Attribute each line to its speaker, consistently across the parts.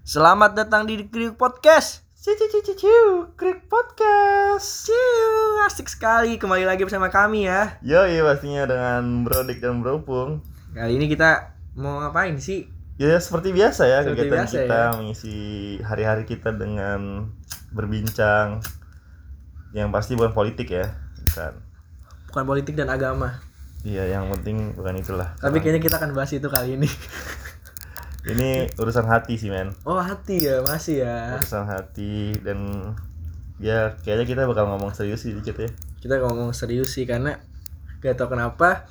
Speaker 1: Selamat datang di Krik Podcast.
Speaker 2: Ciu ciu ciu ciu, Krik Podcast.
Speaker 1: Ciu, asik sekali kembali lagi bersama kami ya.
Speaker 2: Yo iya pastinya dengan Brodik dan Bropung.
Speaker 1: Kali ini kita mau ngapain sih?
Speaker 2: Ya seperti biasa ya
Speaker 1: Seperti
Speaker 2: kegiatan
Speaker 1: biasa
Speaker 2: kita
Speaker 1: ya.
Speaker 2: mengisi hari-hari kita dengan berbincang yang pasti bukan politik ya, bukan.
Speaker 1: Bukan politik dan agama.
Speaker 2: Iya yang penting bukan itulah.
Speaker 1: Tapi kayaknya kita akan bahas itu kali ini.
Speaker 2: Ini urusan hati sih men,
Speaker 1: Oh hati ya masih ya.
Speaker 2: urusan hati dan ya kayaknya kita bakal ngomong serius sih dikit ya.
Speaker 1: Kita ngomong serius sih karena gak tau kenapa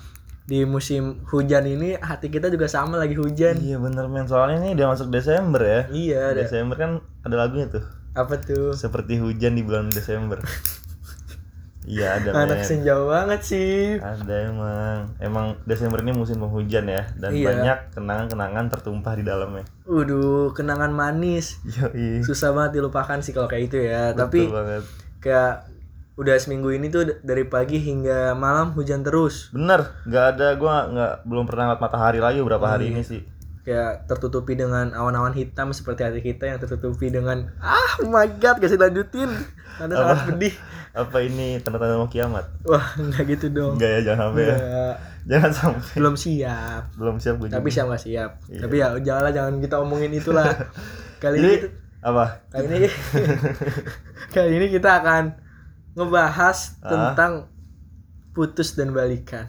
Speaker 1: di musim hujan ini hati kita juga sama lagi hujan.
Speaker 2: Iya bener men, soalnya ini udah masuk Desember ya.
Speaker 1: Iya, ada
Speaker 2: Desember kan ada lagunya tuh.
Speaker 1: apa tuh?
Speaker 2: Seperti hujan di bulan Desember. Iya ada
Speaker 1: Anak
Speaker 2: men.
Speaker 1: senja banget sih.
Speaker 2: Ada emang. Emang Desember ini musim penghujan ya dan
Speaker 1: Iya.
Speaker 2: banyak kenangan-kenangan tertumpah di dalamnya.
Speaker 1: Waduh, kenangan manis.
Speaker 2: Yoi.
Speaker 1: Susah banget dilupakan sih kalau kayak itu ya. Tapi
Speaker 2: Betul banget.
Speaker 1: kayak udah seminggu ini tuh dari pagi hingga malam hujan terus
Speaker 2: Bener, nggak ada gua nggak belum pernah lihat matahari lagi beberapa
Speaker 1: Oh,
Speaker 2: hari
Speaker 1: iya.
Speaker 2: ini sih.
Speaker 1: Kayak tertutupi dengan awan-awan hitam seperti hati kita yang tertutupi dengan ah oh my god gak sih lanjutin ada sangat pedih
Speaker 2: Apa ini tanda-tanda mau kiamat?
Speaker 1: wah nggak gitu dong
Speaker 2: Enggak ya, jangan sampai ya.
Speaker 1: Nggak.
Speaker 2: Jangan sampai.
Speaker 1: belum siap
Speaker 2: Belum siap gue.
Speaker 1: tapi siap nggak siap
Speaker 2: Iya.
Speaker 1: tapi ya janganlah jangan kita omongin itulah kali
Speaker 2: Jadi
Speaker 1: ini
Speaker 2: apa?
Speaker 1: kali ini kali ini kita akan ngebahas
Speaker 2: Ah.
Speaker 1: tentang putus dan balikan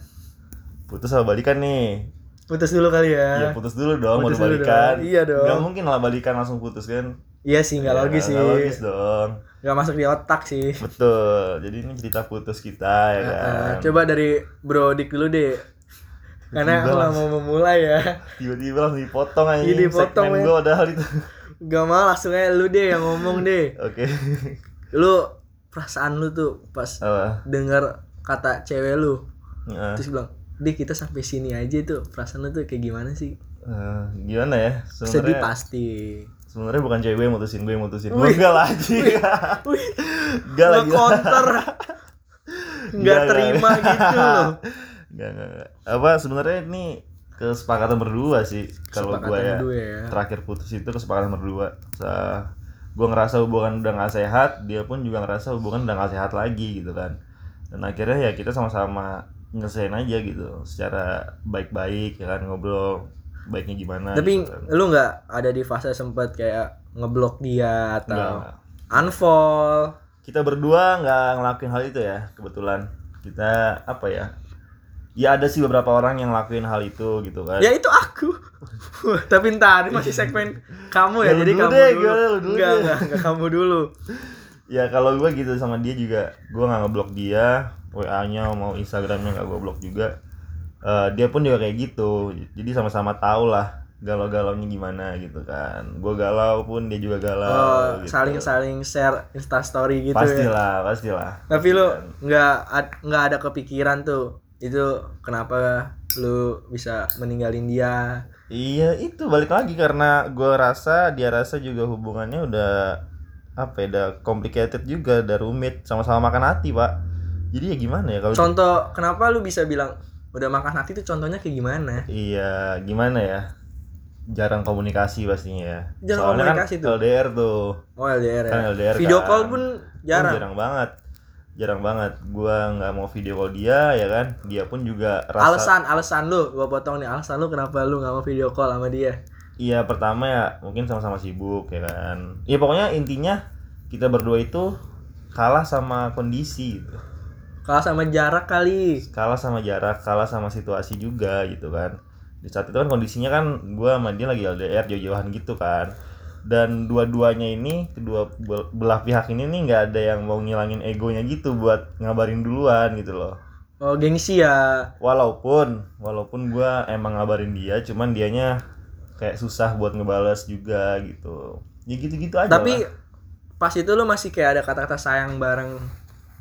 Speaker 2: Putus sama balikan nih.
Speaker 1: Putus dulu kali ya
Speaker 2: Iya putus dulu dong,
Speaker 1: Putus
Speaker 2: baru
Speaker 1: dulu
Speaker 2: balikan.
Speaker 1: dong. Iya dong.
Speaker 2: Nggak mungkin lah balikan langsung putus kan?
Speaker 1: Iya sih nggak
Speaker 2: Ya,
Speaker 1: logis sih
Speaker 2: nggak logis dong.
Speaker 1: nggak masuk di otak sih
Speaker 2: Betul. Jadi ini cerita putus kita ya kan.
Speaker 1: Ah, coba dari Bro Dik dulu deh karena aku nggak mau memulai ya
Speaker 2: Tiba-tiba langsung dipotong aja.
Speaker 1: Iya, dipotong, men.
Speaker 2: gua padahal itu.
Speaker 1: gak mau langsung aja lu deh yang ngomong deh
Speaker 2: Oke.
Speaker 1: lu perasaan lu tuh pas dengar kata cewek lu
Speaker 2: Nah,
Speaker 1: terus bilang Dik kita sampai sini aja tuh perasaan lu tuh kayak gimana sih
Speaker 2: eh, gimana ya?
Speaker 1: sedih
Speaker 2: Sebenarnya
Speaker 1: pasti
Speaker 2: sebenarnya bukan cewek yang mutusin gue yang mutusin. Gue enggak lagi. Enggak
Speaker 1: lo
Speaker 2: lagi.
Speaker 1: counter nggak terima gitu loh
Speaker 2: Enggak, enggak, enggak. Apa sebenarnya ini kesepakatan berdua sih kalau gue ya.
Speaker 1: ya.
Speaker 2: Terakhir putus itu kesepakatan berdua. Sa gue ngerasa hubungan udah gak sehat, dia pun juga ngerasa hubungan udah gak sehat lagi gitu kan. Dan akhirnya ya kita sama-sama nyelesain aja gitu secara baik-baik ya kan ngobrol baiknya gimana
Speaker 1: tapi
Speaker 2: gitu kan.
Speaker 1: lu nggak ada di fase sempat kayak ngeblok dia atau
Speaker 2: Enggak.
Speaker 1: unfollow
Speaker 2: kita berdua nggak ngelakuin hal itu ya kebetulan kita apa ya ya ada sih beberapa orang yang ngelakuin hal itu gitu kan
Speaker 1: Ya itu aku. Tapi ntar ini masih segmen kamu ya,
Speaker 2: Ya,
Speaker 1: jadi
Speaker 2: dulu
Speaker 1: kamu
Speaker 2: deh,
Speaker 1: dulu.
Speaker 2: lu dulu
Speaker 1: enggak, enggak, enggak kamu dulu.
Speaker 2: ya kalau gue gitu sama dia juga gue nggak ngeblok dia wa nya mau instagramnya nggak gue blok juga Eh, dia pun juga kayak gitu jadi sama-sama tahu lah galau-galaunya gimana gitu kan gue galau pun dia juga galau
Speaker 1: Oh,
Speaker 2: gitu.
Speaker 1: saling-saling share Insta story gitu ya.
Speaker 2: pastilah pastilah
Speaker 1: Tapi lu enggak ad- enggak ada kepikiran tuh. Itu kenapa lu bisa meninggalin dia?
Speaker 2: Iya itu balik lagi karena gue rasa dia rasa juga hubungannya udah apa ya udah complicated juga udah rumit sama-sama makan hati pak jadi ya gimana ya kalau
Speaker 1: Contoh kenapa lu bisa bilang udah makan hati itu contohnya kayak gimana?
Speaker 2: iya gimana ya jarang komunikasi pastinya ya
Speaker 1: Jarang
Speaker 2: Soalnya
Speaker 1: komunikasi
Speaker 2: kan
Speaker 1: tuh.
Speaker 2: LDR tuh
Speaker 1: Oh LDR ya.
Speaker 2: Kan LDR
Speaker 1: Video
Speaker 2: kan.
Speaker 1: call pun jarang.
Speaker 2: jarang banget jarang banget gua nggak mau video call dia ya kan dia pun juga rasa
Speaker 1: Alasan alasan lu, gua potong nih. Alasan lu kenapa lu nggak mau video call sama dia?
Speaker 2: Iya pertama ya mungkin sama-sama sibuk ya kan. Iya pokoknya intinya kita berdua itu kalah sama kondisi gitu.
Speaker 1: Kalah sama jarak kali.
Speaker 2: Kalah sama jarak, kalah sama situasi juga gitu kan. Di saat itu kan kondisinya kan gua sama dia lagi LDR jauh-jauhan gitu kan. Dan dua-duanya ini kedua bel- belah pihak ini nih nggak ada yang mau ngilangin egonya gitu buat ngabarin duluan gitu loh.
Speaker 1: Oh gengsi ya.
Speaker 2: Walaupun walaupun gua emang ngabarin dia cuman dianya kayak susah buat ngebales juga gitu. Ya gitu-gitu aja.
Speaker 1: Tapi
Speaker 2: lah.
Speaker 1: pas itu lu masih kayak ada kata-kata sayang bareng.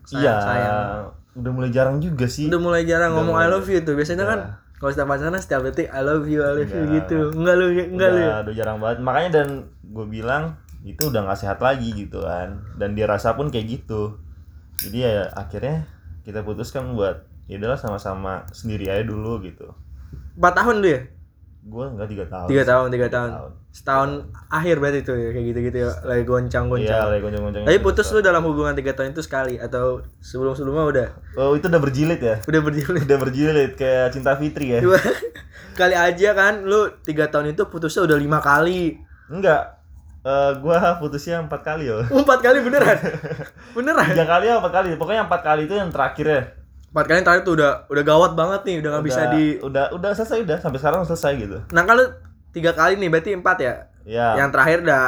Speaker 2: Iya,
Speaker 1: Sayang, sayang.
Speaker 2: Udah mulai jarang juga sih.
Speaker 1: Udah mulai jarang
Speaker 2: Udah
Speaker 1: ngomong I
Speaker 2: mulai-
Speaker 1: love you tuh. Biasanya
Speaker 2: Iya.
Speaker 1: kan kalau setiap pacaran setiap detik I love you, I love you
Speaker 2: Enggak.
Speaker 1: gitu. Enggak lu enggak lu. ya?
Speaker 2: udah, udah jarang banget. Makanya dan gue bilang itu udah nggak sehat lagi gitu kan. Dan dia rasa pun kayak gitu. Jadi ya akhirnya kita putuskan buat ya udahlah sama-sama sendiri aja dulu gitu.
Speaker 1: 4 tahun lu ya?
Speaker 2: Gue enggak tiga tahun
Speaker 1: tiga tahun tiga tahun. setahun akhir berarti tuh ya kayak gitu gitu ya lagi goncang
Speaker 2: iya
Speaker 1: goncang
Speaker 2: lagi goncang-goncang.
Speaker 1: Tapi
Speaker 2: itu.
Speaker 1: putus lu dalam hubungan tiga tahun itu sekali atau sebelum sebelumnya udah?
Speaker 2: Oh itu udah berjilid ya?
Speaker 1: Udah berjalan
Speaker 2: udah berjilid kayak cinta Fitri ya?
Speaker 1: Kali aja kan lu tiga tahun itu putusnya udah lima kali.
Speaker 2: Enggak. Eh gua putusnya empat kali yo.
Speaker 1: Empat kali beneran? Beneran?
Speaker 2: Tiga kali apa empat kali? Pokoknya empat kali itu yang terakhir ya
Speaker 1: empat kali terakhir tuh udah udah gawat banget nih udah nggak bisa di
Speaker 2: udah udah selesai udah. Sampai sekarang selesai gitu.
Speaker 1: Nah kalau tiga kali nih berarti empat ya?
Speaker 2: Ya
Speaker 1: yang terakhir udah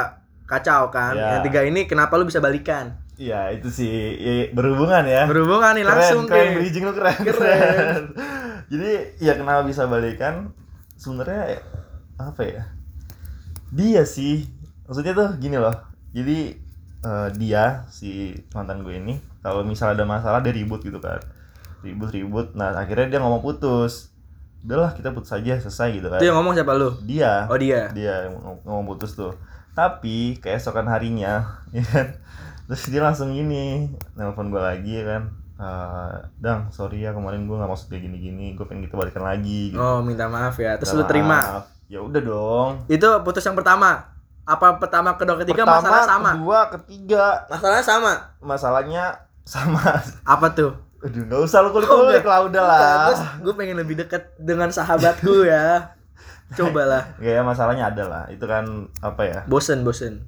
Speaker 1: kacau kan?
Speaker 2: Ya.
Speaker 1: yang tiga ini kenapa lu bisa balikan?
Speaker 2: Iya itu sih. I- berhubungan ya.
Speaker 1: Berhubungan nih langsung
Speaker 2: keren, keren bridging lu keren,
Speaker 1: Keren.
Speaker 2: jadi ya kenapa bisa balikan? Sebenarnya apa ya? Dia sih. Maksudnya tuh gini loh. Jadi eh, dia si mantan gue ini kalau misal ada masalah dia ribut gitu kan ribut ribut nah akhirnya dia ngomong putus. Udahlah kita putus aja selesai gitu kan.
Speaker 1: Itu yang ngomong siapa lu?
Speaker 2: Dia.
Speaker 1: Oh dia.
Speaker 2: Dia yang ngom- ngomong putus tuh. Tapi keesokan harinya ya kan terus dia langsung gini nelpon gue lagi ya kan. "Eh, dang sorry ya kemarin gue nggak maksud kayak gini gini gue pengen kita balikan lagi gitu.
Speaker 1: oh minta maaf ya terus
Speaker 2: Minta
Speaker 1: lu terima?
Speaker 2: maaf. ya udah dong.
Speaker 1: Itu putus yang pertama? Apa pertama kedua ketiga?
Speaker 2: Pertama
Speaker 1: masalah sama?
Speaker 2: kedua ketiga.
Speaker 1: Masalahnya sama?
Speaker 2: Masalahnya sama.
Speaker 1: Apa tuh
Speaker 2: aduh nggak usah lu kulik
Speaker 1: Oh,
Speaker 2: kulik
Speaker 1: enggak.
Speaker 2: lah. Udah lah
Speaker 1: gue pengen lebih dekat dengan sahabatku ya. Cobalah
Speaker 2: Gak ya masalahnya ada lah. Itu kan apa ya?
Speaker 1: Bosen bosen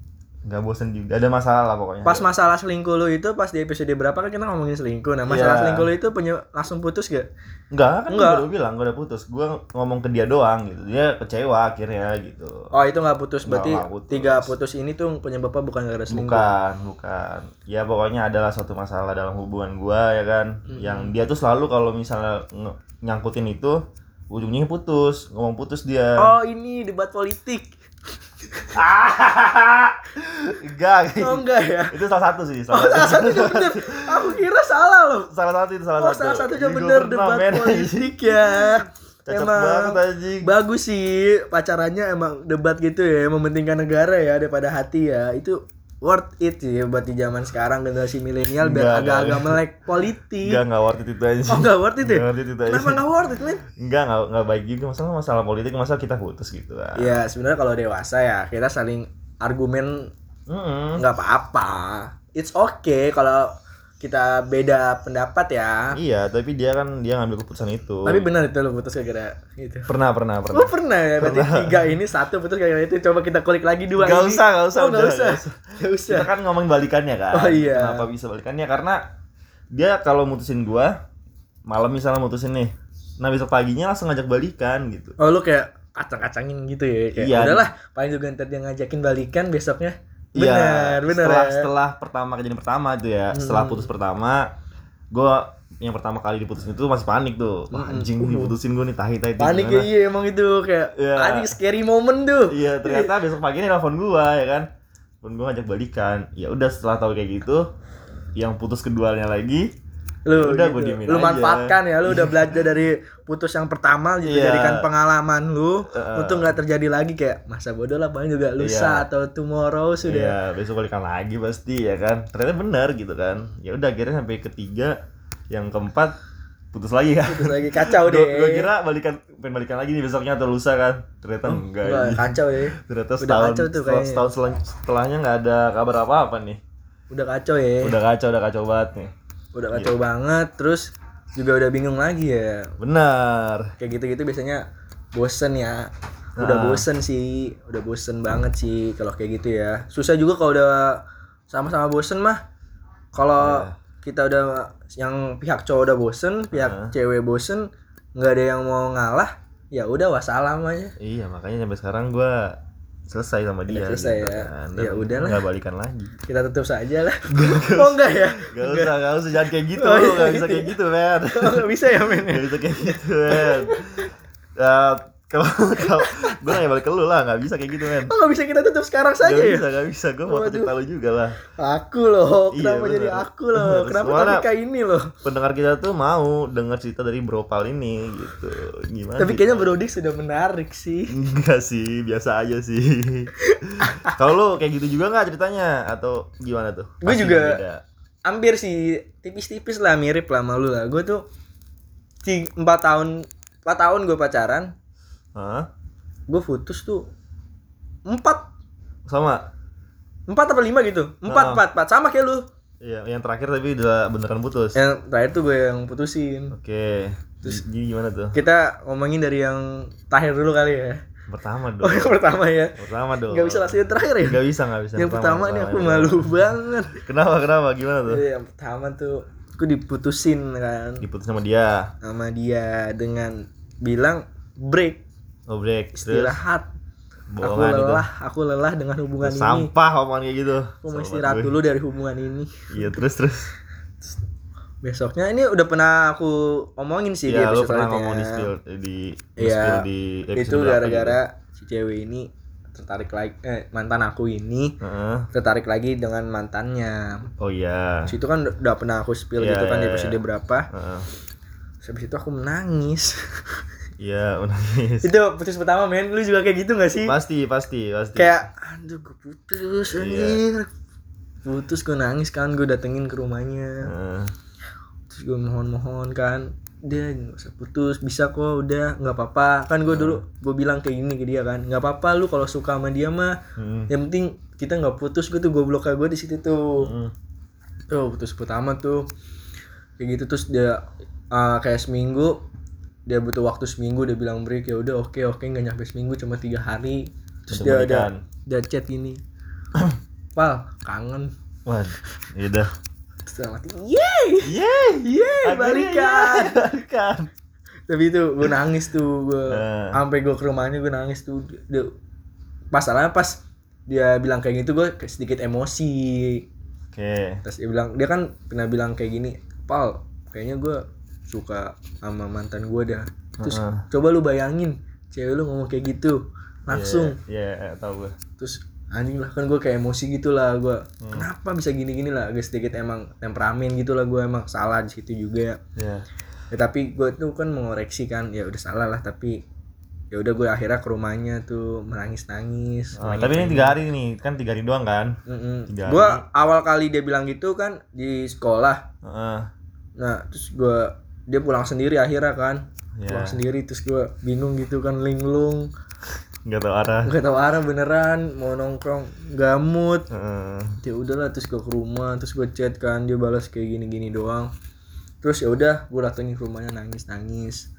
Speaker 2: nggak bosen juga ada masalah lah pokoknya
Speaker 1: pas masalah selingkuh lu itu pas di episode berapa kan kita ngomongin selingkuh nah masalah
Speaker 2: Iya.
Speaker 1: selingkuh lu itu punya langsung putus gak
Speaker 2: Enggak, kan
Speaker 1: Enggak.
Speaker 2: gue udah bilang gue udah putus. Gue ngomong ke dia doang gitu. Dia kecewa akhirnya gitu.
Speaker 1: oh itu nggak putus berarti
Speaker 2: Nggak, putus.
Speaker 1: tiga putus ini tuh penyebabnya bukan gara-gara selingkuh
Speaker 2: Bukan, bukan. Ya pokoknya adalah suatu masalah dalam hubungan gua ya kan. Yang dia tuh selalu kalau misalnya nyangkutin itu ujungnya putus, ngomong putus dia.
Speaker 1: oh ini debat politik
Speaker 2: enggak.
Speaker 1: oh enggak ya
Speaker 2: itu salah satu sih, salah
Speaker 1: oh salah
Speaker 2: satu.
Speaker 1: satunya bener aku kira salah loh
Speaker 2: salah satu itu salah
Speaker 1: oh
Speaker 2: satu.
Speaker 1: salah satunya
Speaker 2: Ini gua
Speaker 1: bener debat
Speaker 2: men.
Speaker 1: politik ya
Speaker 2: Cocok banget anjing.
Speaker 1: bagus sih pacarannya emang debat gitu ya mementingkan negara ya daripada hati ya itu worth it sih buat di zaman sekarang generasi milenial biar
Speaker 2: Enggak,
Speaker 1: agak-agak
Speaker 2: enggak.
Speaker 1: melek politik
Speaker 2: Enggak, enggak worth it itu aja.
Speaker 1: oh nggak worth it ya
Speaker 2: Nggak worth it itu aja.
Speaker 1: kenapa nggak worth it men
Speaker 2: Enggak, enggak, enggak baik juga masalah masalah politik, masalah kita putus gitu kan.
Speaker 1: ya sebenarnya kalau dewasa ya kita saling argumen
Speaker 2: Mm-mm.
Speaker 1: nggak apa-apa it's okay kalau kita beda pendapat ya
Speaker 2: Iya, tapi dia kan dia ngambil keputusan itu.
Speaker 1: tapi benar itu lo putus gara-gara gitu
Speaker 2: pernah, pernah, pernah.
Speaker 1: Oh pernah ya, berarti tiga ini satu putus gara-gara itu Coba kita kulik lagi dua
Speaker 2: Gak
Speaker 1: ini
Speaker 2: usah, gak usah,
Speaker 1: Oh
Speaker 2: udah,
Speaker 1: usah
Speaker 2: nggak usah.
Speaker 1: Nggak usah
Speaker 2: Kita kan ngomongin balikannya kan.
Speaker 1: Oh, iya.
Speaker 2: Kenapa bisa balikannya? Karena dia kalau mutusin gua malam misalnya mutusin nih. Nah, besok paginya langsung ngajak balikan gitu.
Speaker 1: Oh lu kayak kacang-kacangin gitu ya kayak
Speaker 2: Iya.
Speaker 1: udahlah paling juga ntar dia ngajakin balikan besoknya
Speaker 2: Iya,
Speaker 1: benar benar
Speaker 2: setelah,
Speaker 1: ya.
Speaker 2: setelah pertama kejadian pertama itu ya, setelah putus pertama, gua yang pertama kali diputusin itu masih panik tuh. Wah, anjing diputusin gua nih tahi-tahi itu
Speaker 1: panik ya iya emang itu kayak
Speaker 2: Iya.
Speaker 1: anjing scary moment tuh
Speaker 2: Iya ternyata besok pagi nih telepon gua ya kan Telepon gua ngajak balikan Ya udah setelah tahu kayak gitu Yang putus keduanya lagi
Speaker 1: lu
Speaker 2: Udah,
Speaker 1: gitu. lu
Speaker 2: aja.
Speaker 1: manfaatkan ya lu udah belajar dari putus yang pertama gitu
Speaker 2: Iya.
Speaker 1: jadikan pengalaman lu
Speaker 2: Heeh.
Speaker 1: untuk nggak terjadi lagi kayak masa bodoh lah paling juga lusa
Speaker 2: Iya.
Speaker 1: atau tomorrow sudah
Speaker 2: Iya besok balikan lagi pasti ya kan Ternyata benar gitu kan Ya udah akhirnya sampai ketiga Yang keempat putus lagi kan
Speaker 1: terus lagi kacau deh
Speaker 2: gua kira balikan pengen balikan lagi nih besoknya atau lusa kan Ternyata enggak,
Speaker 1: Enggak,
Speaker 2: ini.
Speaker 1: kacau ya
Speaker 2: Ternyata
Speaker 1: Udah
Speaker 2: setahun
Speaker 1: kacau tuh
Speaker 2: setahun selang- setelahnya nggak ada kabar apa-apa nih
Speaker 1: udah kacau ya
Speaker 2: Udah kacau, udah kacau banget nih
Speaker 1: udah kacau banget terus juga udah bingung lagi ya.
Speaker 2: Benar.
Speaker 1: Kayak gitu-gitu biasanya bosen ya. Udah
Speaker 2: Nah.
Speaker 1: bosen sih udah bosen banget sih kalau kayak gitu ya. Susah juga kalau udah sama-sama bosen mah. Kalau
Speaker 2: Iya.
Speaker 1: kita udah yang pihak cowok udah bosen pihak cewek bosen nggak ada yang mau ngalah ya udah wassalam aja.
Speaker 2: Iya makanya sampai sekarang gua selesai sama dia.
Speaker 1: selesai
Speaker 2: gitu
Speaker 1: ya.
Speaker 2: kan.
Speaker 1: Ya udahlah.
Speaker 2: nggak balikan lagi.
Speaker 1: kita tutup saja lah oh enggak ya
Speaker 2: Gak usah, gak usah jangan kayak gitu,
Speaker 1: Oh, iya,
Speaker 2: gak bisa
Speaker 1: gitu
Speaker 2: kayak gitu men.
Speaker 1: oh, nggak bisa ya men
Speaker 2: Gak bisa kayak gitu men. Kalau kalau gue nanya balik ke lu lah, gak bisa kayak gitu men.
Speaker 1: oh nggak bisa kita tutup sekarang saja
Speaker 2: Gak
Speaker 1: ya
Speaker 2: bisa, gak bisa. Gue mau
Speaker 1: Waduh.
Speaker 2: cerita lu juga lah.
Speaker 1: aku loh
Speaker 2: Iya,
Speaker 1: kenapa jadi
Speaker 2: bener.
Speaker 1: aku loh kenapa tapi kayak ini loh
Speaker 2: Pendengar kita tuh mau dengar cerita dari Bropal ini gitu. Gimana?
Speaker 1: tapi kayaknya Brodik sudah menarik sih
Speaker 2: Enggak sih, biasa aja sih. kalau lu kayak gitu juga nggak ceritanya atau gimana tuh?
Speaker 1: Gue juga.
Speaker 2: beda.
Speaker 1: hampir sih tipis-tipis lah mirip lah sama lu lah gue tuh empat tahun empat tahun gue pacaran
Speaker 2: Hah?
Speaker 1: gue putus tuh empat
Speaker 2: Sama.
Speaker 1: empat apa lima gitu empat empat empat sama kayak lu
Speaker 2: Iya, yang terakhir tapi udah beneran putus.
Speaker 1: yang terakhir tuh gue yang putusin
Speaker 2: Oke. Terus jadi gimana tuh?
Speaker 1: kita ngomongin dari yang terakhir dulu kali ya
Speaker 2: Pertama dong.
Speaker 1: oh yang pertama ya
Speaker 2: Pertama dong.
Speaker 1: nggak bisa langsung yang terakhir ya
Speaker 2: Nggak bisa, nggak bisa.
Speaker 1: yang pertama nih aku malu banget
Speaker 2: Kenapa, kenapa? Gimana tuh?
Speaker 1: Iya, yang pertama tuh aku diputusin kan
Speaker 2: Diputus sama dia.
Speaker 1: sama dia dengan bilang break
Speaker 2: Terus
Speaker 1: istirahat aku
Speaker 2: bohongan itu.
Speaker 1: lelah aku lelah dengan hubungan ini
Speaker 2: Sampah omongan kayak gitu.
Speaker 1: aku mau istirahat dulu dari hubungan ini
Speaker 2: Iya, terus terus.
Speaker 1: besoknya ini udah pernah aku omongin sih di
Speaker 2: Iya, lu
Speaker 1: episode
Speaker 2: pernah ngomong di spill di di spill di
Speaker 1: itu gara-gara si cewek ini tertarik lagi eh, mantan aku ini
Speaker 2: gitu? Heeh.
Speaker 1: tertarik lagi dengan mantannya
Speaker 2: Oh iya.
Speaker 1: Terus itu kan udah pernah aku spill
Speaker 2: Iya,
Speaker 1: gitu kan di
Speaker 2: iya,
Speaker 1: episode
Speaker 2: iya.
Speaker 1: berapa. Terus habis itu aku menangis
Speaker 2: Iya, menangis.
Speaker 1: itu putus pertama men lu juga kayak gitu gak sih
Speaker 2: Pasti, pasti, pasti.
Speaker 1: kayak aduh gue putus
Speaker 2: Iya.
Speaker 1: anjir putus gue nangis kan gue datengin ke rumahnya
Speaker 2: Heeh.
Speaker 1: terus gue mohon-mohon kan dia nggak usah putus bisa kok udah nggak apa-apa kan gue dulu gue bilang kayak gini ke dia kan nggak apa-apa lu kalau suka sama dia mah
Speaker 2: Hmm.
Speaker 1: yang penting kita nggak putus gue tuh gue blok gue di situ tuh
Speaker 2: Hmm.
Speaker 1: tuh putus pertama tuh kayak gitu terus dia uh, kayak seminggu dia butuh waktu seminggu dia bilang break ya udah oke oke nggak nyampe seminggu cuma tiga hari terus
Speaker 2: Untuk
Speaker 1: dia
Speaker 2: balikan.
Speaker 1: ada dia chat gini pal kangen
Speaker 2: Wah, ya udah.
Speaker 1: terus dalam hati yeay
Speaker 2: Yeay.
Speaker 1: yeay
Speaker 2: Akhirnya
Speaker 1: balikan
Speaker 2: Balikan.
Speaker 1: tapi itu gue nangis tuh gue
Speaker 2: Nah.
Speaker 1: sampai gue ke rumahnya gue nangis tuh dia, masalahnya pas dia bilang kayak gitu gue sedikit emosi
Speaker 2: Oke.
Speaker 1: terus dia bilang dia kan pernah bilang kayak gini pal kayaknya gue suka sama mantan gue dah terus
Speaker 2: Heeh.
Speaker 1: coba lu bayangin cewek lu ngomong kayak gitu langsung
Speaker 2: Iya, yeah, tahu gue.
Speaker 1: terus anjing lah kan gue kayak emosi gitu lah gue
Speaker 2: Hmm.
Speaker 1: kenapa bisa gini gini lah agak sedikit emang temperamen gitu lah gue emang salah di situ juga
Speaker 2: Iya.
Speaker 1: ya tapi gue tuh kan mengoreksi kan ya udah salah lah tapi ya udah gue akhirnya ke rumahnya tuh menangis nangis
Speaker 2: Oh, tapi ini tiga hari nih, kan tiga hari doang kan? Tiga
Speaker 1: gue awal kali dia bilang gitu kan di sekolah
Speaker 2: Heeh.
Speaker 1: nah terus gue dia pulang sendiri akhirnya kan
Speaker 2: Iya.
Speaker 1: pulang sendiri terus gue bingung gitu kan linglung
Speaker 2: Nggak tahu arah.
Speaker 1: nggak tahu arah beneran mau nongkrong gamut
Speaker 2: Heeh.
Speaker 1: ya udahlah terus gue ke rumah terus gue chat kan dia balas kayak gini gini doang terus ya udah gue datengin ke rumahnya nangis nangis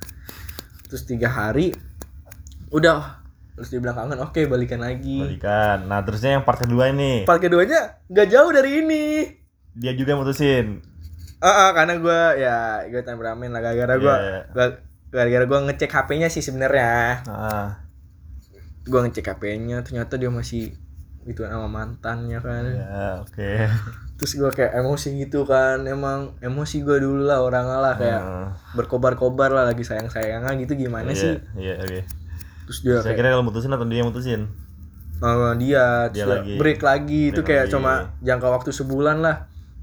Speaker 1: terus tiga hari udah terus dia bilang kangen oke balikan lagi
Speaker 2: Balikan. Nah, terusnya yang part kedua ini.
Speaker 1: part keduanya nggak jauh dari ini
Speaker 2: Dia juga mutusin.
Speaker 1: Ah ah, karena gue ya gue temperamen lah gara-gara gue
Speaker 2: Iya.
Speaker 1: gara-gara gue ngecek HP-nya sih sebenarnya
Speaker 2: Heeh.
Speaker 1: gue ngecek HP-nya ternyata dia masih gitu sama mantannya kan
Speaker 2: Ya, oke.
Speaker 1: terus gue kayak emosi gitu kan emang emosi gue dulu lah orang lah kayak berkobar-kobar lah lagi sayang-sayangnya gitu gimana
Speaker 2: Iya,
Speaker 1: sih
Speaker 2: Iya, oke.
Speaker 1: terus dia
Speaker 2: Saya
Speaker 1: kayak
Speaker 2: kira kalau mutusin atau dia yang mutusin.
Speaker 1: sama dia
Speaker 2: Dia lagi.
Speaker 1: break lagi itu
Speaker 2: Break
Speaker 1: kayak
Speaker 2: lagi.
Speaker 1: cuma jangka waktu sebulan lah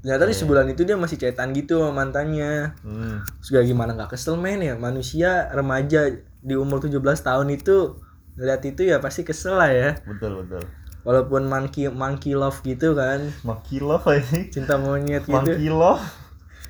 Speaker 1: ternyata di sebulan itu dia masih cetan gitu sama mantannya
Speaker 2: Hmm.
Speaker 1: terus gue gimana nggak kesel men ya manusia remaja di umur 17 tahun itu ngeliat itu ya pasti kesel lah ya
Speaker 2: Betul, betul.
Speaker 1: walaupun monkey monkey love gitu kan
Speaker 2: Monkey love ini.
Speaker 1: cinta monyet gitu
Speaker 2: Monkey love.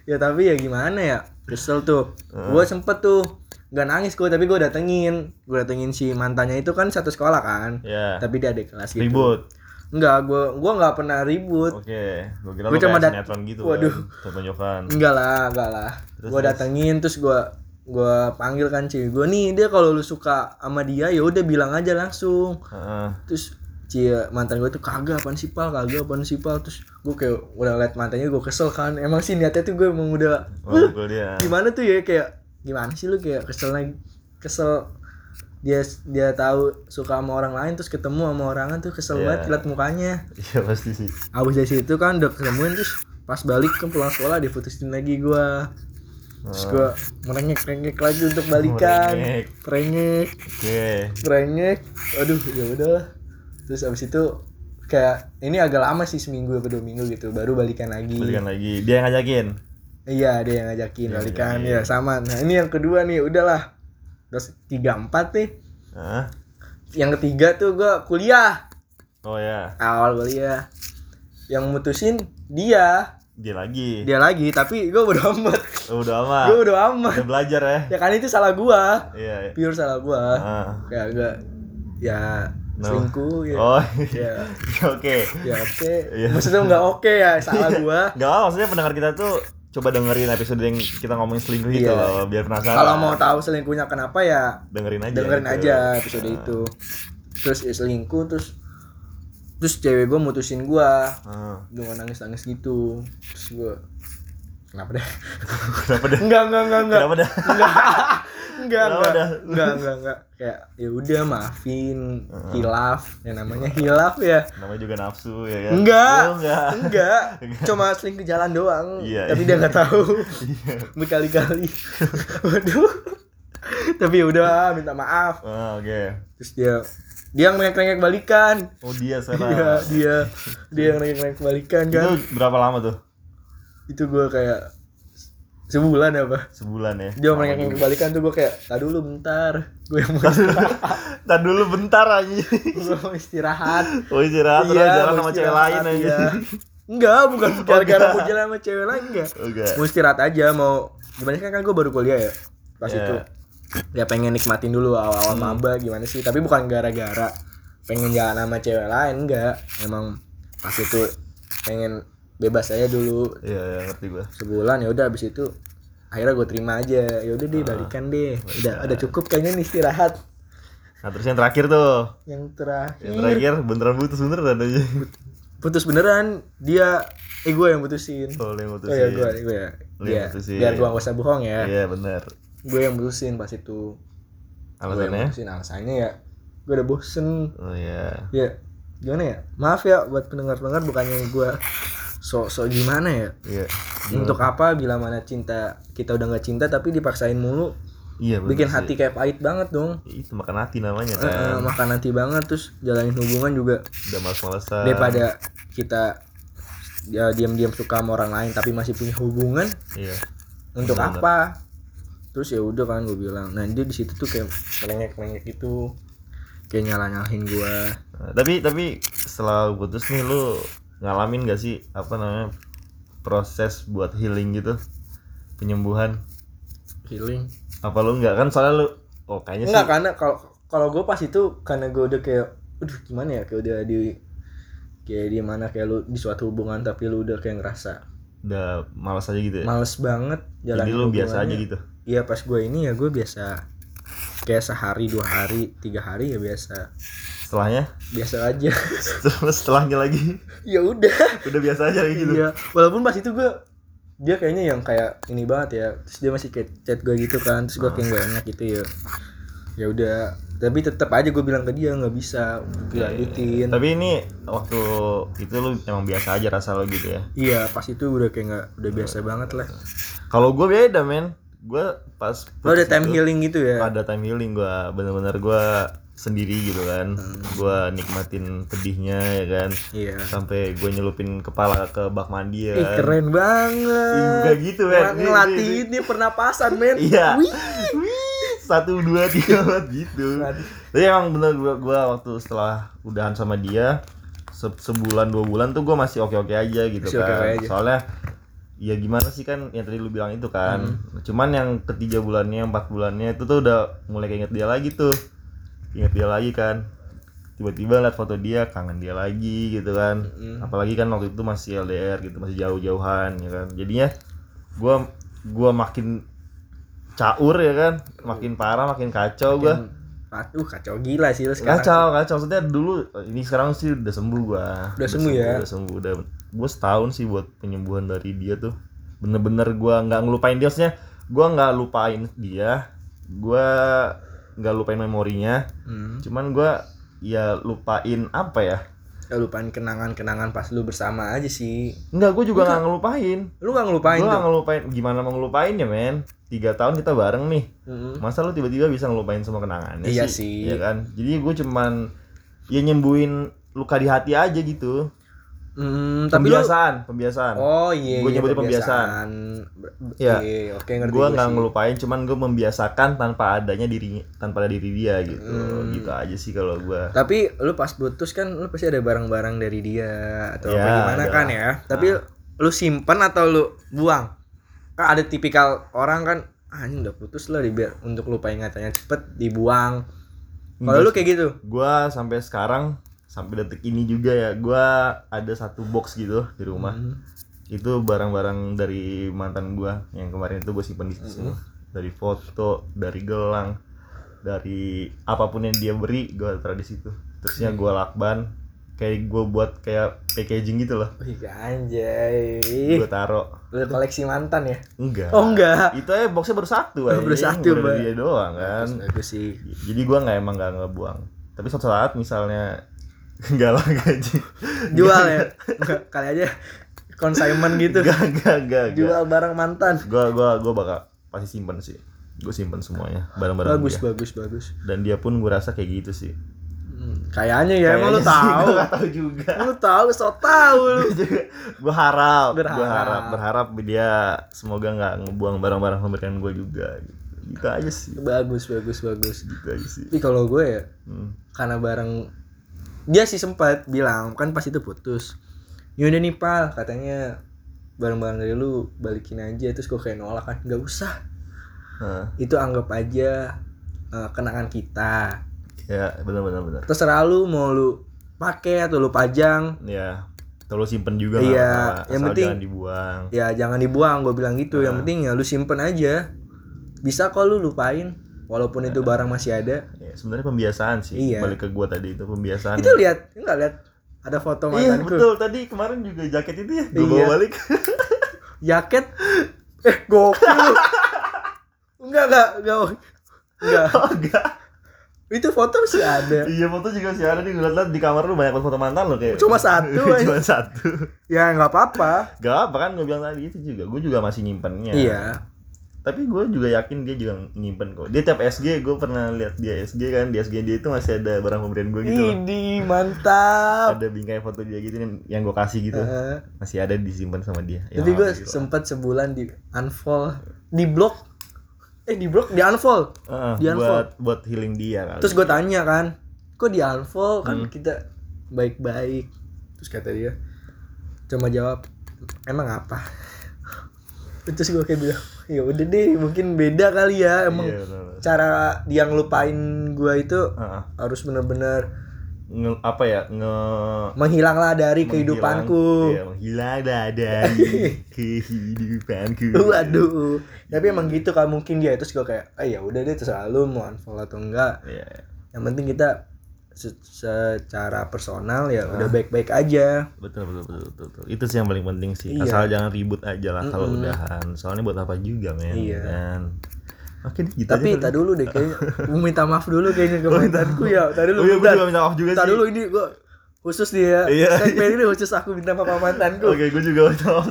Speaker 1: ya tapi ya gimana ya kesel tuh gue sempet tuh nggak nangis gue tapi gue datengin gue datengin si mantannya itu kan satu sekolah kan
Speaker 2: Ya.
Speaker 1: tapi dia adik kelas gitu
Speaker 2: Ribut.
Speaker 1: Enggak, gue gua nggak pernah ribut
Speaker 2: Oke, gue kira
Speaker 1: Gua
Speaker 2: lu
Speaker 1: cuma
Speaker 2: kayak sinetron gitu
Speaker 1: Waduh.
Speaker 2: kan. Tonjokan.
Speaker 1: enggak lah enggak lah
Speaker 2: Terus,
Speaker 1: gue datengin terus gue gue panggil kan cewek gue nih dia kalau lu suka sama dia ya udah bilang aja langsung
Speaker 2: Heeh.
Speaker 1: terus cie mantan gue tuh kagak apaan sih pal kagak apaan sih pal terus gue kayak udah liat mantannya gue kesel kan emang sih niatnya tuh gue emang udah
Speaker 2: dia.
Speaker 1: gimana tuh ya kayak gimana sih lu kayak kesel lagi kesel dia dia tahu suka sama orang lain terus ketemu sama orang tuh kesel
Speaker 2: Iya.
Speaker 1: banget liat mukanya
Speaker 2: Iya pasti sih.
Speaker 1: abis dari situ kan udah ketemuin terus pas balik ke pulang sekolah diputusin lagi gua terus gua merengek rengek lagi untuk balikan
Speaker 2: Merengek.
Speaker 1: merengek
Speaker 2: Oke.
Speaker 1: merengek aduh ya udah terus abis itu kayak ini agak lama sih seminggu atau dua minggu gitu baru balikan lagi
Speaker 2: Balikan lagi. Dia yang ngajakin.
Speaker 1: iya dia yang ngajakin
Speaker 2: Dia
Speaker 1: balikan
Speaker 2: ngajakin.
Speaker 1: ya sama nah ini yang kedua nih udahlah terus tiga empat nih
Speaker 2: Heeh.
Speaker 1: yang ketiga tuh gua kuliah
Speaker 2: Oh ya,
Speaker 1: awal kuliah yang mutusin dia
Speaker 2: dia lagi.
Speaker 1: dia lagi tapi gue bodo amat
Speaker 2: Oh, udah amat.
Speaker 1: gue bodo amat
Speaker 2: Udah belajar ya.
Speaker 1: ya kan itu salah gua
Speaker 2: Iya. iya.
Speaker 1: pure salah gua
Speaker 2: Ah.
Speaker 1: kayak agak ya
Speaker 2: No.
Speaker 1: selingkuh ya
Speaker 2: Oh,
Speaker 1: ya
Speaker 2: oke.
Speaker 1: ya oke
Speaker 2: Iya.
Speaker 1: maksudnya nggak oke ya salah gua
Speaker 2: Gak apa, maksudnya pendengar kita tuh coba dengerin episode yang kita ngomongin selingkuh itu
Speaker 1: Iya.
Speaker 2: loh, biar penasaran.
Speaker 1: kalau mau tahu selingkuhnya kenapa ya
Speaker 2: dengerin aja.
Speaker 1: dengerin aja episode
Speaker 2: Nah.
Speaker 1: itu terus ya selingkuh terus terus cewek gue mutusin gua
Speaker 2: Ah.
Speaker 1: dengan nangis nangis gitu terus gua kenapa deh
Speaker 2: Kenapa dah?
Speaker 1: enggak enggak enggak enggak
Speaker 2: Kenapa dah?
Speaker 1: enggak enggak enggak
Speaker 2: dah?
Speaker 1: enggak enggak enggak kayak ya udah maafin hilaf ya namanya hilaf ya
Speaker 2: Namanya juga nafsu ya kan?
Speaker 1: enggak
Speaker 2: Oh, enggak.
Speaker 1: enggak cuma selingkuh jalan doang
Speaker 2: Iya,
Speaker 1: tapi
Speaker 2: iya.
Speaker 1: dia nggak tahu
Speaker 2: Iya.
Speaker 1: berkali-kali waduh tapi ya udah minta maaf
Speaker 2: Ah, oke.
Speaker 1: terus dia dia yang nengek-nengek balikan
Speaker 2: Oh, dia
Speaker 1: iya
Speaker 2: sekarang.
Speaker 1: dia dia yang nengek-nengek balikan
Speaker 2: Itu
Speaker 1: kan
Speaker 2: berapa lama tuh?
Speaker 1: Itu gue kayak sebulan apa
Speaker 2: Sebulan ya.
Speaker 1: dia mau nengek-nengek balikan tuh gue kayak tak dulu bentar gue yang mau
Speaker 2: Tadi dulu bentar aja.
Speaker 1: gue mau istirahat
Speaker 2: Oh, istirahat terus
Speaker 1: Iya,
Speaker 2: jalan
Speaker 1: mau
Speaker 2: sama cewek lain aja.
Speaker 1: iya. enggak bukan gara-gara mau jalan sama cewek lain enggak
Speaker 2: Oke.
Speaker 1: mau istirahat aja mau gimana kan kan gue baru kuliah ya pas
Speaker 2: Iya.
Speaker 1: itu ya pengen nikmatin dulu awal-awal maba gimana sih tapi bukan gara-gara pengen jalan sama cewek lain enggak emang pas itu pengen bebas aja dulu
Speaker 2: Iya, iya, ngerti gua.
Speaker 1: sebulan ya udah habis itu akhirnya gue terima aja ya udah deh balikan deh udah udah cukup kayaknya nih istirahat
Speaker 2: Nah, terus yang terakhir tuh.
Speaker 1: yang terakhir
Speaker 2: Yang terakhir beneran putus beneran aja.
Speaker 1: putus beneran dia eh gue yang putusin
Speaker 2: Oh, yang putusin.
Speaker 1: oh ya gue gue ya Dia,
Speaker 2: yang putusin.
Speaker 1: biar gue gak usah bohong ya
Speaker 2: Iya, bener.
Speaker 1: gue yang putusin pas itu gue yang
Speaker 2: Alasannya?
Speaker 1: putusin alasannya ya gue udah bosen
Speaker 2: Oh iya.
Speaker 1: ya gimana ya maaf ya buat pendengar-pendengar bukannya gue sok-sok gimana ya
Speaker 2: Iya.
Speaker 1: untuk apa bila mana cinta kita udah nggak cinta tapi dipaksain mulu
Speaker 2: Iya, bener
Speaker 1: bikin
Speaker 2: sih.
Speaker 1: hati kayak pahit banget dong
Speaker 2: Itu makan hati namanya kan.
Speaker 1: makan hati banget terus jalanin hubungan juga
Speaker 2: Udah males-malesan.
Speaker 1: daripada kita ya diam-diam suka sama orang lain tapi masih punya hubungan
Speaker 2: Iya.
Speaker 1: untuk
Speaker 2: Bener.
Speaker 1: apa terus ya udah kan gue bilang nah dia di situ tuh kayak melengek melengek gitu kayak nyalah nyalahin gue
Speaker 2: Nah, tapi tapi setelah putus nih lu ngalamin gak sih apa namanya proses buat healing gitu? Penyembuhan?
Speaker 1: Healing?
Speaker 2: Apa lu nggak? Kan soalnya lu oh kayaknya
Speaker 1: enggak
Speaker 2: sih
Speaker 1: karena kalau kalau gue pas itu karena gue udah kayak aduh gimana ya? Kayak udah di kayak di mana kayak lu di suatu hubungan tapi lu udah kayak ngerasa
Speaker 2: udah malas aja gitu ya?
Speaker 1: males banget jalan
Speaker 2: jadi lu biasa aja gitu?
Speaker 1: Iya pas gue ini ya gue biasa kayak sehari dua hari tiga hari ya biasa
Speaker 2: setelahnya
Speaker 1: biasa aja
Speaker 2: terus setelahnya lagi
Speaker 1: ya udah
Speaker 2: udah biasa aja kayak gitu
Speaker 1: Iya, walaupun pas itu gue dia kayaknya yang kayak ini banget ya. Terus dia masih kayak chat gue gitu kan. Terus gue kayak gak enak gitu ya. Ya udah, tapi tetap aja gue bilang ke dia nggak bisa dilanjutin.
Speaker 2: tapi ini waktu itu lu emang biasa aja rasa lo gitu ya
Speaker 1: Iya, pas itu udah kayak nggak udah biasa banget lah.
Speaker 2: kalau gue beda men gue pas
Speaker 1: Lo ada
Speaker 2: putus
Speaker 1: time
Speaker 2: itu-
Speaker 1: healing gitu ya?
Speaker 2: ada time healing gua bener-bener gua sendiri gitu kan
Speaker 1: Hmm.
Speaker 2: gua nikmatin pedihnya ya kan
Speaker 1: Iya.
Speaker 2: sampai gue nyelupin kepala ke bak mandi ya
Speaker 1: Ih,
Speaker 2: kan.
Speaker 1: keren banget.
Speaker 2: Enggak gitu, men.
Speaker 1: Ngel-
Speaker 2: Ini-
Speaker 1: Ngelatihin nih pernapasan, men.
Speaker 2: iya
Speaker 1: Wih.
Speaker 2: Wih, satu dua tiga empat gitu tapi emang bener gua, gua waktu setelah udahan sama dia se- sebulan dua bulan tuh gua masih oke oke aja gitu
Speaker 1: Masih
Speaker 2: kan
Speaker 1: oke-oke aja.
Speaker 2: soalnya ya gimana sih kan yang tadi lu bilang itu kan
Speaker 1: Hmm.
Speaker 2: cuman yang ketiga bulannya empat bulannya itu tuh udah mulai keinget dia lagi tuh inget dia lagi kan. Tiba-tiba liat foto dia kangen dia lagi gitu kan.
Speaker 1: Mm.
Speaker 2: apalagi kan waktu itu masih LDR gitu masih jauh-jauhan ya kan. Jadinya gua gua makin caur ya kan. Makin parah makin kacau gua.
Speaker 1: Aduh, kacau gila sih lo sekarang.
Speaker 2: kacau kacau. Maksudnya dulu ini sekarang sih udah sembuh gua.
Speaker 1: Udah sembuh ya?
Speaker 2: udah sembuh. Udah gua setahun sih buat penyembuhan dari dia tuh. Bener-bener gua nggak ngelupain dia. Maksudnya gua nggak lupain dia. Gua nggak lupain memorinya
Speaker 1: Hmm.
Speaker 2: cuman gua ya lupain apa ya
Speaker 1: Ya, lupain kenangan-kenangan pas lu bersama aja sih.
Speaker 2: Enggak, gue juga nggak ngelupain.
Speaker 1: Lu gak ngelupain
Speaker 2: Gue
Speaker 1: tuh?
Speaker 2: nggak ngelupain. Gimana mau ngelupain ya, men? Tiga tahun kita bareng nih.
Speaker 1: Mm-mm.
Speaker 2: Masa lu tiba-tiba bisa ngelupain semua kenangannya
Speaker 1: Iya
Speaker 2: sih?
Speaker 1: sih.
Speaker 2: Iya kan? Jadi gue cuman ya nyembuhin luka di hati aja gitu.
Speaker 1: Hmm, tapi lu
Speaker 2: pembiasaan, pembiasaan.
Speaker 1: Oh iya,
Speaker 2: Gua
Speaker 1: iya,
Speaker 2: nyebutnya
Speaker 1: pembiasaan.
Speaker 2: Iya.
Speaker 1: Iya, oke ngerti
Speaker 2: gue
Speaker 1: gua
Speaker 2: nggak ngelupain, cuman gue membiasakan tanpa adanya diri tanpa ada diri dia gitu.
Speaker 1: Hmm.
Speaker 2: Gitu aja sih kalau gue.
Speaker 1: Tapi lu pas putus kan lu pasti ada barang-barang dari dia atau apa
Speaker 2: Ya,
Speaker 1: gimana
Speaker 2: ada.
Speaker 1: kan ya. Tapi lu simpen atau lu buang? Kan ada tipikal orang kan ah ini udah putus lah biar untuk lupa ingatannya cepet dibuang. Kalau lu kayak gitu?
Speaker 2: gua sampai sekarang sampai detik ini juga ya gua ada satu box gitu di rumah.
Speaker 1: Hmm.
Speaker 2: itu barang-barang dari mantan gua yang kemarin itu gue simpen di situ. Dari foto dari gelang dari apa pun yang dia beri gua taruh di situ. Terusnya gua lakban kayak gue buat kayak packaging gitu loh.
Speaker 1: Wih, anjay.
Speaker 2: gue taruh.
Speaker 1: Lu koleksi mantan ya?
Speaker 2: enggak.
Speaker 1: Oh, enggak.
Speaker 2: itu aja boxnya baru satu
Speaker 1: Oh, baru satu,
Speaker 2: Baru dia doang kan.
Speaker 1: Bagus sih.
Speaker 2: jadi gua nggak emang nggak ngebuang. Tapi suatu saat misalnya nggak lah gaji
Speaker 1: Jual ya? Enggak, kali aja consignment gitu.
Speaker 2: Gak, gak, gak, gak.
Speaker 1: Jual barang mantan.
Speaker 2: Gua, gua, gua bakal pasti simpen sih. Gue simpen semuanya barang-barang
Speaker 1: Bagus,
Speaker 2: dia.
Speaker 1: bagus, bagus.
Speaker 2: Dan dia pun gue rasa kayak gitu sih.
Speaker 1: Hmm, kayaknya ya, emang lu tahu.
Speaker 2: Gua gak tahu juga.
Speaker 1: Lu tahu, so tahu lu.
Speaker 2: gue harap,
Speaker 1: Berharap.
Speaker 2: gue harap, berharap dia semoga nggak ngebuang barang-barang pemberian gue juga. Gitu. gitu aja sih.
Speaker 1: Bagus, bagus, bagus.
Speaker 2: Gitu aja sih.
Speaker 1: Tapi kalau gue ya,
Speaker 2: Hmm.
Speaker 1: karena barang dia sih sempat bilang kan pas itu putus. Yaudah nih pal katanya. Barang-barang dari lu balikin aja. Terus gue kayak nolak kan nggak usah.
Speaker 2: Nah,
Speaker 1: itu anggap aja eh, kenangan kita.
Speaker 2: Ya benar-benar benar.
Speaker 1: terserah lu mau lu pakai atau lu pajang.
Speaker 2: Ya, terlalu simpen juga
Speaker 1: Iya,
Speaker 2: apa-apa,
Speaker 1: yang penting-
Speaker 2: jangan dibuang.
Speaker 1: ya jangan dibuang gue bilang gitu. Yang
Speaker 2: Nah.
Speaker 1: penting ya lu simpen aja. Bisa kok lu lupain walaupun itu barang masih ada.
Speaker 2: Ya, sebenarnya pembiasaan sih.
Speaker 1: Iya.
Speaker 2: Balik ke gua tadi itu pembiasaan.
Speaker 1: itu lihat nggak lihat. Ada foto
Speaker 2: Iya
Speaker 1: mantanku.
Speaker 2: betul. Tadi kemarin juga jaket itu ya gue
Speaker 1: Iya.
Speaker 2: bawa balik.
Speaker 1: Jaket? Eh gokil. Enggak enggak enggak. Enggak.
Speaker 2: Oh enggak.
Speaker 1: Itu foto masih ada.
Speaker 2: Iya foto juga sih ada. Nih gue liat di kamar lu banyak foto mantan lo kayak.
Speaker 1: Cuma satu,
Speaker 2: cuma satu.
Speaker 1: Ya nggak apa-apa.
Speaker 2: Gak apa kan gue bilang tadi itu juga. Gue juga masih nyimpennya.
Speaker 1: Iya
Speaker 2: tapi gue juga yakin dia juga nyimpen kok. Dia tiap SG gue pernah lihat dia SG kan. Di SG dia itu masih ada barang pemberian gue gitu loh.
Speaker 1: ini mantap.
Speaker 2: Ada bingkai foto dia gitu yang- yang gue kasih gitu.
Speaker 1: Eh,
Speaker 2: masih ada disimpan sama dia. Ya,
Speaker 1: tapi gue
Speaker 2: alhamdulillah.
Speaker 1: sempat sebulan di unfollow di blok eh di blok di unfollow
Speaker 2: Heeh,
Speaker 1: di unfollow.
Speaker 2: buat buat healing dia kali.
Speaker 1: Terus gue tanya kan kok di unfollow kan
Speaker 2: Hmm.
Speaker 1: kita baik-baik. Terus kata dia cuma jawab emang apa? Terus gue kayak bilang ya udah deh mungkin beda kali ya. Emang
Speaker 2: Iya,
Speaker 1: cara dia ngelupain gue itu
Speaker 2: Heeh.
Speaker 1: harus bener-bener
Speaker 2: nge, apa ya nge
Speaker 1: menghilanglah dari kehidupanku.
Speaker 2: Iya, menghilang dari kehidupanku.
Speaker 1: waduh. Tapi emang gitu kan mungkin dia terus gue kayak ah ya udah deh terserah lu mau unfollow atau enggak.
Speaker 2: Iya.
Speaker 1: yang penting kita se- secara personal ya udah baik-baik aja
Speaker 2: Betul, betul betul betul betul. Itu sih yang paling penting sih.
Speaker 1: Iya.
Speaker 2: Asal jangan ribut aja lah kalau
Speaker 1: Mm-mm.
Speaker 2: udahan. Soalnya buat apa juga men.
Speaker 1: Iya.
Speaker 2: kan? Oke deh, gitu
Speaker 1: tapi tak dulu deh kayaknya minta maaf dulu kayaknya ke mantanku ya tadi
Speaker 2: Oh
Speaker 1: dulu
Speaker 2: iya, gue minta maaf juga sih.
Speaker 1: dulu ini gue khusus nih ya
Speaker 2: Iya.
Speaker 1: segmen ini khusus aku minta maaf sama mantanku
Speaker 2: Oke, gue juga minta maaf.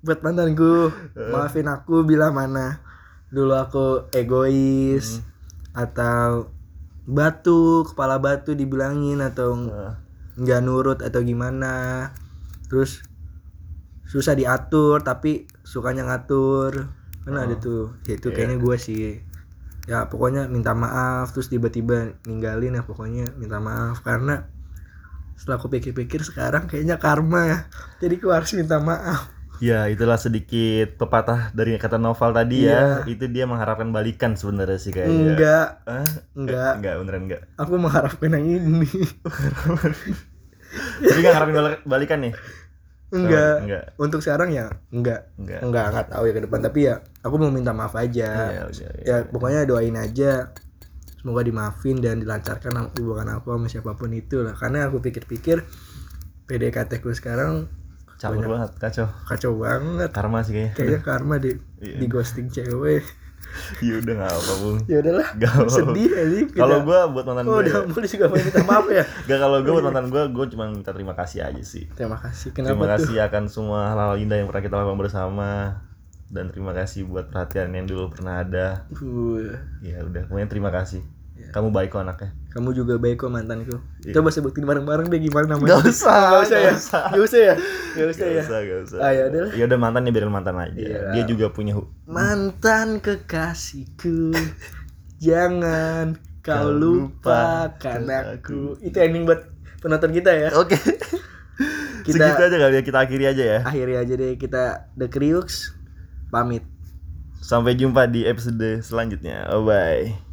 Speaker 1: buat mantanku maafin aku bila mana dulu aku egois atau batu kepala batu dibilangin atau nggak nurut atau gimana. Terus susah diatur tapi sukanya ngatur. Kan ada tuh ya itu kayaknya gue sih. Ya pokoknya minta maaf terus tiba-tiba ninggalin ya pokoknya minta maaf. Karena setelah aku pikir-pikir sekarang kayaknya karma ya. Jadi aku harus minta maaf
Speaker 2: Ya, itulah sedikit pepatah dari kata novel tadi
Speaker 1: Iya.
Speaker 2: ya. Itu dia mengharapkan balikan sebenarnya sih kayaknya.
Speaker 1: enggak
Speaker 2: Hah?
Speaker 1: enggak
Speaker 2: Enggak, beneran enggak.
Speaker 1: aku mengharapkan yang ini
Speaker 2: Tapi enggak harapin balik- balikan nih.
Speaker 1: enggak
Speaker 2: Enggak.
Speaker 1: untuk sekarang ya enggak
Speaker 2: Enggak.
Speaker 1: enggak enggak tahu ya ke depan tapi ya aku mau minta maaf aja
Speaker 2: Iya, iya, iya.
Speaker 1: ya pokoknya doain aja semoga dimaafin dan dilancarkan hubungan aku sama siapa pun itu lah karena aku pikir-pikir PDKT ku sekarang
Speaker 2: Campur banget, kacau.
Speaker 1: kacau banget
Speaker 2: Karma sih kayaknya.
Speaker 1: kayaknya karma di
Speaker 2: Iya.
Speaker 1: di ghosting cewek
Speaker 2: Ya udah enggak apa, Bung.
Speaker 1: ya udahlah
Speaker 2: Gak apa.
Speaker 1: sedih aja
Speaker 2: Kalau gua buat mantan
Speaker 1: oh
Speaker 2: gue,
Speaker 1: udah mulai juga mau minta maaf ya
Speaker 2: gak kalau gue buat mantan gue, gue cuma minta terima kasih aja sih.
Speaker 1: terima kasih
Speaker 2: Terima
Speaker 1: kenapa tuh
Speaker 2: kasih akan semua hal-hal indah yang pernah kita lakukan bersama dan terima kasih buat perhatian yang dulu pernah ada.
Speaker 1: Uh,
Speaker 2: Ya udah, pokoknya terima kasih.
Speaker 1: Iya.
Speaker 2: Kamu baik kok anaknya.
Speaker 1: kamu juga baik kok mantanku
Speaker 2: Iya.
Speaker 1: coba sebutin bareng-bareng deh gimana namanya
Speaker 2: Gak usah,
Speaker 1: Gak usah ya
Speaker 2: gak usah.
Speaker 1: Gak usah ya Gak usah
Speaker 2: Gak
Speaker 1: ya
Speaker 2: usah, gak usah.
Speaker 1: Ah, ya udah.
Speaker 2: Ya udah mantan ya biarin mantan aja.
Speaker 1: Iya.
Speaker 2: Dia juga punya
Speaker 1: Mantan kekasihku Jangan kau
Speaker 2: Kau lupakan
Speaker 1: aku Itu ending buat penonton kita ya
Speaker 2: Oke.
Speaker 1: Kita-
Speaker 2: Segitu aja kali ya kita akhiri aja ya.
Speaker 1: Akhiri aja deh kita The Kriux Pamit
Speaker 2: Sampai jumpa di episode selanjutnya. Bye bye.